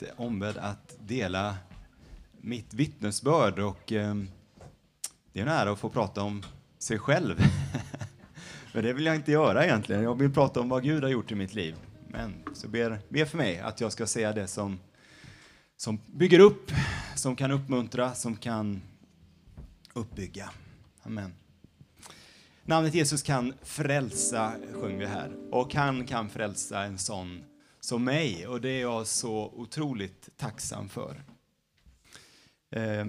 blivit ombedd att dela mitt vittnesbörd och eh, det är en ära att få prata om sig själv. Men det vill jag inte göra egentligen. Jag vill prata om vad Gud har gjort i mitt liv. Men så ber, ber för mig att jag ska säga det som, som bygger upp, som kan uppmuntra, som kan uppbygga. Amen. Namnet Jesus kan frälsa, sjöng vi här. Och han kan frälsa en sån som mig. Och det är jag så otroligt tacksam för. Eh,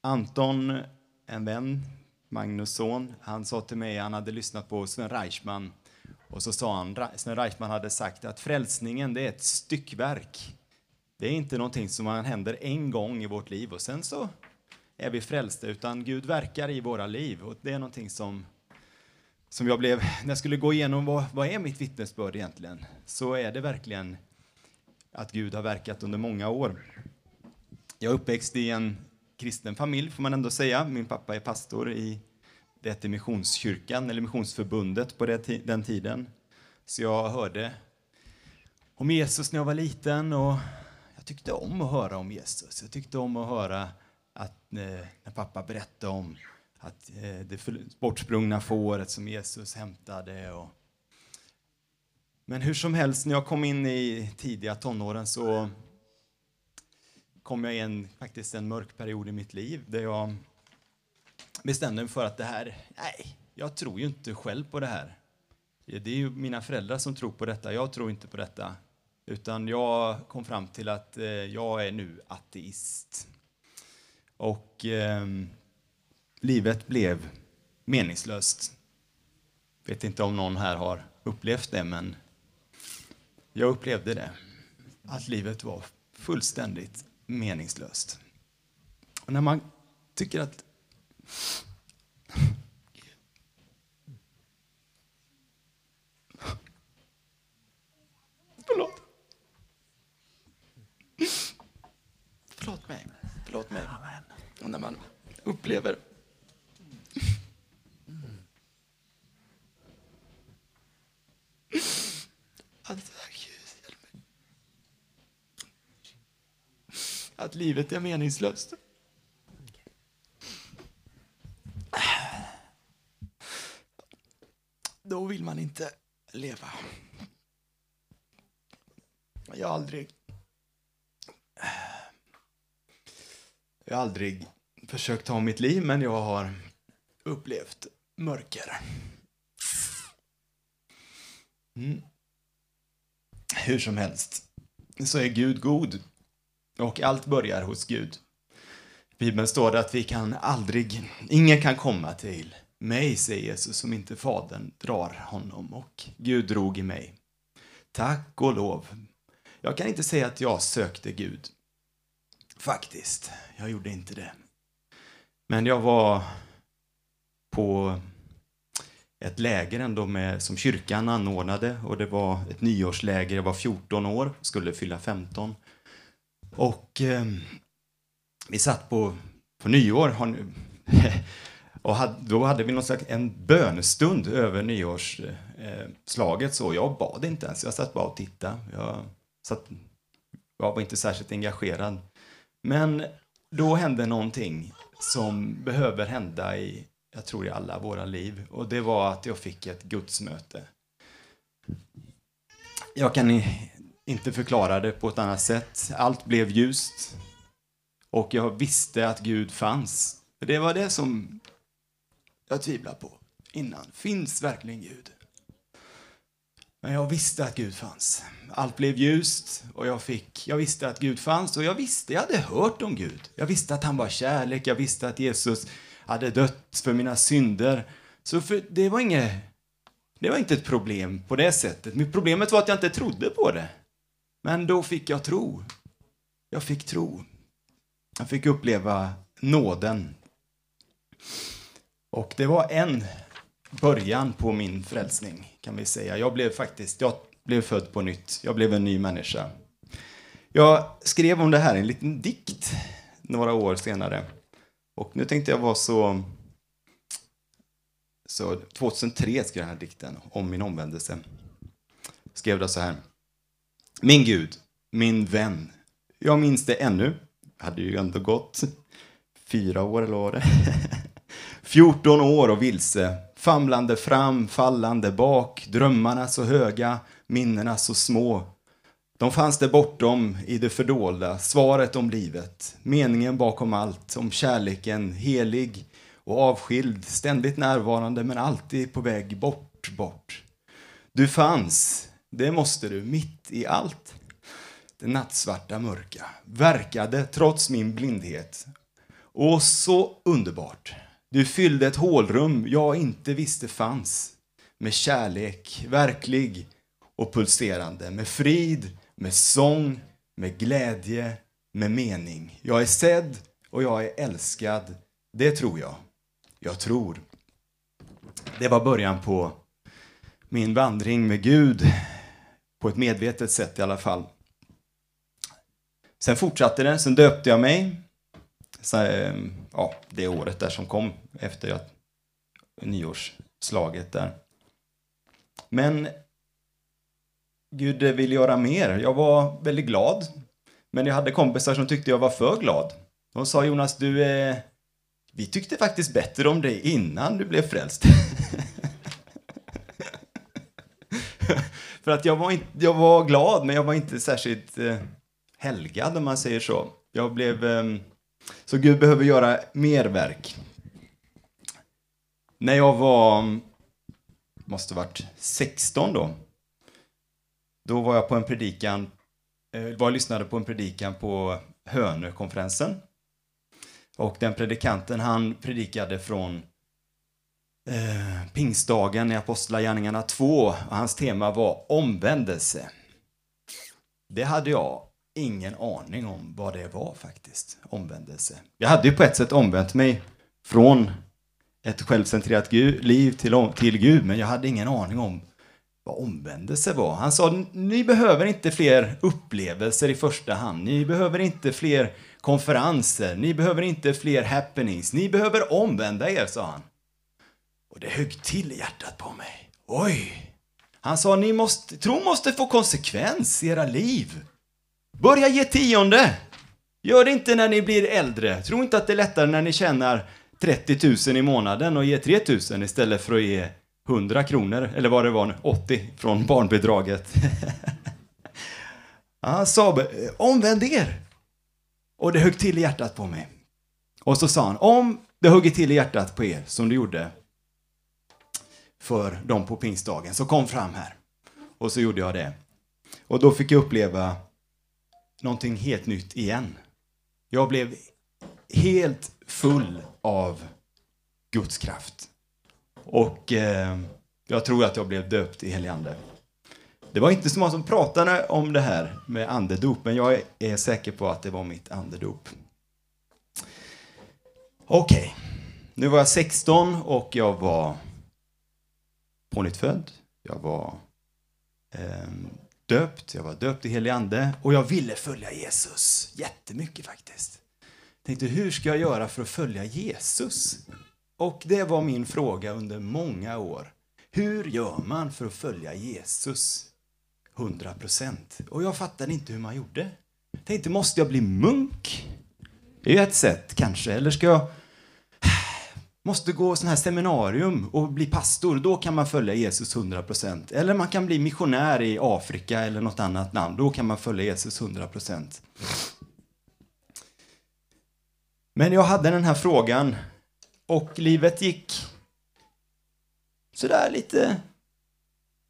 Anton, en vän, Magnus son, han sa till mig, han hade lyssnat på Sven Reichman och så sa han, Sven Reichman hade sagt att frälsningen det är ett styckverk. Det är inte någonting som händer en gång i vårt liv och sen så är vi frälsta, utan Gud verkar i våra liv. Och det är någonting som, som jag blev, när jag skulle gå igenom vad, vad är mitt vittnesbörd egentligen, så är det verkligen att Gud har verkat under många år. Jag är uppväxt i en kristen familj, får man ändå säga. Min pappa är pastor i det hette Missionskyrkan, eller Missionsförbundet på den tiden. Så jag hörde om Jesus när jag var liten och jag tyckte om att höra om Jesus. Jag tyckte om att höra att eh, när pappa berättade om att eh, det bortsprungna fåret som Jesus hämtade. Och... Men hur som helst, när jag kom in i tidiga tonåren så kom jag i en, faktiskt en mörk period i mitt liv där jag bestämde mig för att det här, nej, jag tror ju inte själv på det här. Det är ju mina föräldrar som tror på detta, jag tror inte på detta. Utan jag kom fram till att eh, jag är nu ateist. Och eh, livet blev meningslöst. Vet inte om någon här har upplevt det, men jag upplevde det. Att livet var fullständigt meningslöst. Och när man tycker att Förlåt. Förlåt mig. Förlåt mig. Och när man upplever att, att livet är meningslöst. Då vill man inte leva. Jag har aldrig Jag har aldrig försökt ta mitt liv, men jag har upplevt mörker. Mm. Hur som helst så är Gud god och allt börjar hos Gud. I Bibeln står det att vi kan aldrig, ingen kan komma till mig, säger Jesus, som inte Fadern drar honom och Gud drog i mig. Tack och lov. Jag kan inte säga att jag sökte Gud. Faktiskt, jag gjorde inte det. Men jag var på ett läger ändå med, som kyrkan anordnade och det var ett nyårsläger. Jag var 14 år, skulle fylla 15. Och eh, vi satt på, på nyår och hade, då hade vi någon slags, en bönestund över nyårsslaget. Eh, så jag bad inte ens, jag satt bara och tittade. Jag, satt, jag var inte särskilt engagerad. Men då hände någonting som behöver hända i, jag tror i alla våra liv. Och det var att jag fick ett gudsmöte. Jag kan inte förklara det på ett annat sätt. Allt blev ljust. Och jag visste att Gud fanns. Det var det som jag tvivlade på innan. Finns verkligen Gud? Men jag visste att Gud fanns. Allt blev ljust och jag fick, jag visste att Gud fanns och jag visste, jag hade hört om Gud. Jag visste att han var kärlek, jag visste att Jesus hade dött för mina synder. Så för, det var inget, det var inte ett problem på det sättet. Men problemet var att jag inte trodde på det. Men då fick jag tro. Jag fick tro. Jag fick uppleva nåden. Och det var en början på min frälsning, kan vi säga. Jag blev faktiskt, jag blev född på nytt. Jag blev en ny människa. Jag skrev om det här i en liten dikt några år senare. Och nu tänkte jag vara så... Så 2003 skrev jag den här dikten om min omvändelse. Skrev det så här. Min Gud, min vän, jag minns det ännu. Det hade ju ändå gått fyra år, eller vad var det? 14 år och vilse, famlande fram, fallande bak, drömmarna så höga, minnena så små. De fanns där bortom i det fördolda, svaret om livet, meningen bakom allt, om kärleken, helig och avskild, ständigt närvarande men alltid på väg bort, bort. Du fanns, det måste du, mitt i allt. Det nattsvarta mörka verkade trots min blindhet. Och så underbart. Du fyllde ett hålrum jag inte visste fanns. Med kärlek, verklig och pulserande. Med frid, med sång, med glädje, med mening. Jag är sedd och jag är älskad. Det tror jag. Jag tror. Det var början på min vandring med Gud. På ett medvetet sätt i alla fall. Sen fortsatte det, sen döpte jag mig. Så, ehm, ja, det året där som kom efter att, nyårsslaget där. Men Gud vill göra mer. Jag var väldigt glad. Men jag hade kompisar som tyckte jag var för glad. De sa Jonas, du, eh, vi tyckte faktiskt bättre om dig innan du blev frälst. för att jag var, inte, jag var glad, men jag var inte särskilt eh, helgad om man säger så. Jag blev... Eh, så Gud behöver göra mer verk. När jag var, mm, måste varit 16 då, då var jag på en predikan, eh, var jag lyssnade på en predikan på Hönökonferensen. Och den predikanten, han predikade från eh, pingstdagen i Apostlagärningarna 2 och hans tema var omvändelse. Det hade jag ingen aning om vad det var faktiskt, omvändelse. Jag hade ju på ett sätt omvänt mig från ett självcentrerat liv till, till Gud, men jag hade ingen aning om vad omvändelse var. Han sa, ni behöver inte fler upplevelser i första hand. Ni behöver inte fler konferenser. Ni behöver inte fler happenings. Ni behöver omvända er, sa han. Och det högg till i hjärtat på mig. Oj! Han sa, ni måste, tro måste få konsekvens i era liv. Börja ge tionde! Gör det inte när ni blir äldre. Tro inte att det är lättare när ni tjänar 30 000 i månaden och ger 3 000 istället för att ge 100 kronor, eller vad det var, 80 från barnbidraget. Han sa, omvänd er! Och det högg till i hjärtat på mig. Och så sa han, om det hugger till i hjärtat på er som det gjorde för dem på pingstdagen, så kom fram här. Och så gjorde jag det. Och då fick jag uppleva någonting helt nytt igen. Jag blev helt full av Guds kraft. Och eh, jag tror att jag blev döpt i helig ande. Det var inte så många som pratade om det här med andedop, men jag är säker på att det var mitt andedop. Okej, okay. nu var jag 16 och jag var pånyttfödd. Jag var eh, döpt, jag var döpt i helig ande och jag ville följa Jesus jättemycket faktiskt. Tänkte, hur ska jag göra för att följa Jesus? Och det var min fråga under många år. Hur gör man för att följa Jesus 100 procent? Och jag fattade inte hur man gjorde. Tänkte, måste jag bli munk? Det är ju ett sätt kanske. Eller ska jag måste gå sån här seminarium och bli pastor, då kan man följa Jesus 100%. Eller man kan bli missionär i Afrika eller något annat land, då kan man följa Jesus 100%. Men jag hade den här frågan och livet gick sådär lite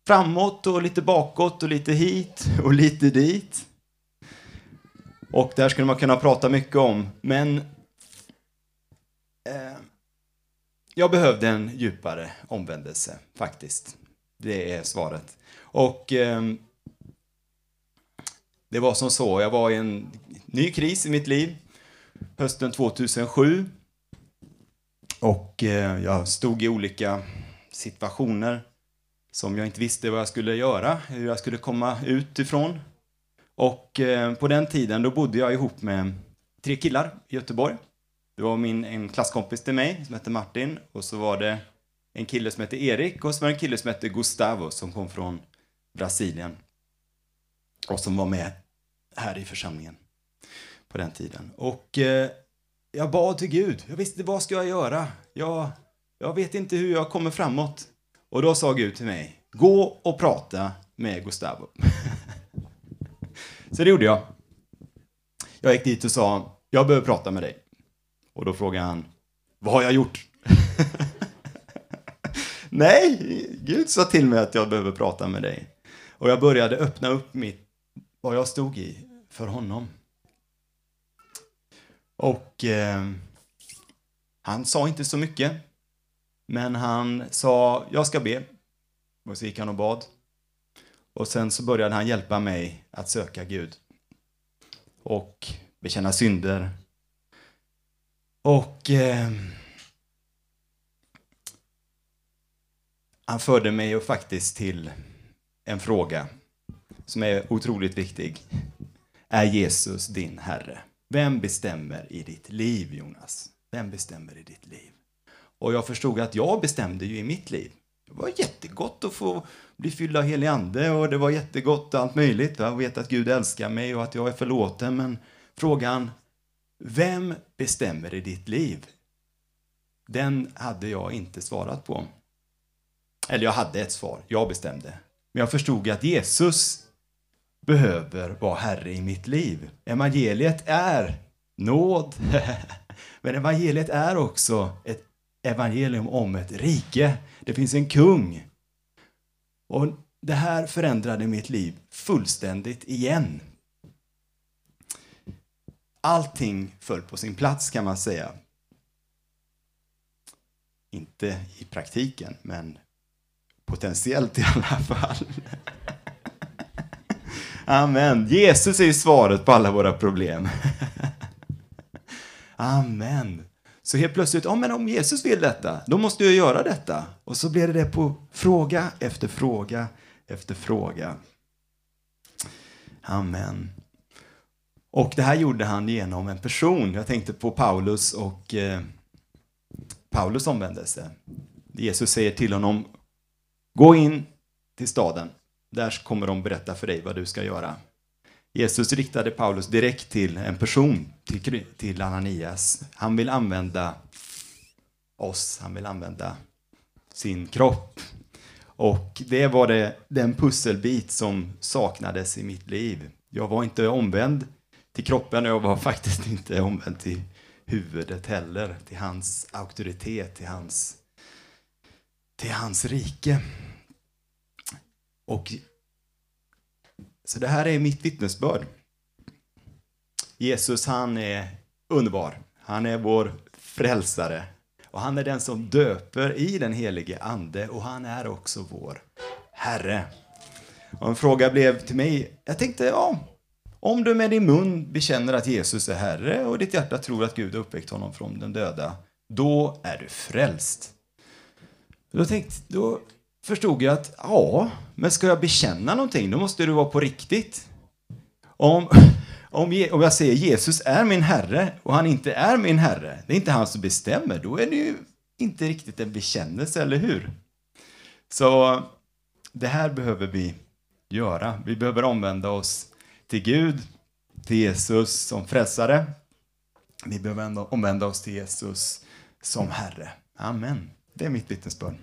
framåt och lite bakåt och lite hit och lite dit. Och där skulle man kunna prata mycket om, men eh, jag behövde en djupare omvändelse, faktiskt. Det är svaret. Och eh, det var som så, jag var i en ny kris i mitt liv hösten 2007. Och eh, jag stod i olika situationer som jag inte visste vad jag skulle göra, hur jag skulle komma ut ifrån. Och eh, på den tiden då bodde jag ihop med tre killar i Göteborg. Det var min, en klasskompis till mig som hette Martin och så var det en kille som hette Erik och så var det en kille som hette Gustavo som kom från Brasilien och som var med här i församlingen. på den tiden. Och eh, jag bad till Gud. Jag visste vad ska jag göra? Jag, jag vet inte hur jag kommer framåt. Och då sa Gud till mig, gå och prata med Gustavo. Så det gjorde jag. Jag gick dit och sa, jag behöver prata med dig. Och då frågade han, vad har jag gjort? Nej, Gud sa till mig att jag behöver prata med dig. Och jag började öppna upp mitt, vad jag stod i, för honom. Och eh, han sa inte så mycket. Men han sa, jag ska be. Och så gick han och bad. Och sen så började han hjälpa mig att söka Gud. Och bekänna synder. Och eh, han förde mig ju faktiskt till en fråga som är otroligt viktig. Är Jesus din Herre? Vem bestämmer i ditt liv, Jonas? Vem bestämmer i ditt liv? Och jag förstod att jag bestämde ju i mitt liv. Det var jättegott att få bli fylld av helig ande och det var jättegott allt möjligt. Jag vet att Gud älskar mig och att jag är förlåten. Men frågan, vem bestämmer i ditt liv? Den hade jag inte svarat på. Eller jag hade ett svar, jag bestämde. Men jag förstod att Jesus behöver vara Herre i mitt liv. Evangeliet är nåd. Men evangeliet är också ett evangelium om ett rike. Det finns en kung. Och det här förändrade mitt liv fullständigt igen. Allting föll på sin plats kan man säga. Inte i praktiken, men potentiellt i alla fall. Amen. Jesus är svaret på alla våra problem. Amen. Så helt plötsligt, ja men om Jesus vill detta, då måste jag göra detta. Och så blev det på fråga efter fråga efter fråga. Amen. Och det här gjorde han genom en person. Jag tänkte på Paulus och eh, Paulus omvändelse. Jesus säger till honom, gå in till staden. Där kommer de berätta för dig vad du ska göra. Jesus riktade Paulus direkt till en person, till, till Ananias. Han vill använda oss, han vill använda sin kropp. Och det var det, den pusselbit som saknades i mitt liv. Jag var inte omvänd till kroppen och jag var faktiskt inte omvänd till huvudet heller, till hans auktoritet, till hans, till hans rike. Och så det här är mitt vittnesbörd. Jesus, han är underbar. Han är vår frälsare. Och han är den som döper i den helige Ande och han är också vår Herre. Och en fråga blev till mig, jag tänkte, ja, om du med din mun bekänner att Jesus är Herre och ditt hjärta tror att Gud har uppväckt honom från den döda, då är du frälst. Då, tänkte, då förstod jag att ja, men ska jag bekänna någonting, då måste det vara på riktigt. Om, om, om jag säger Jesus är min Herre och han inte är min Herre, det är inte han som bestämmer, då är det ju inte riktigt en bekännelse, eller hur? Så det här behöver vi göra. Vi behöver omvända oss till Gud, till Jesus som frälsare. Vi behöver omvända oss till Jesus som Herre. Amen. Det är mitt vittnesbörd.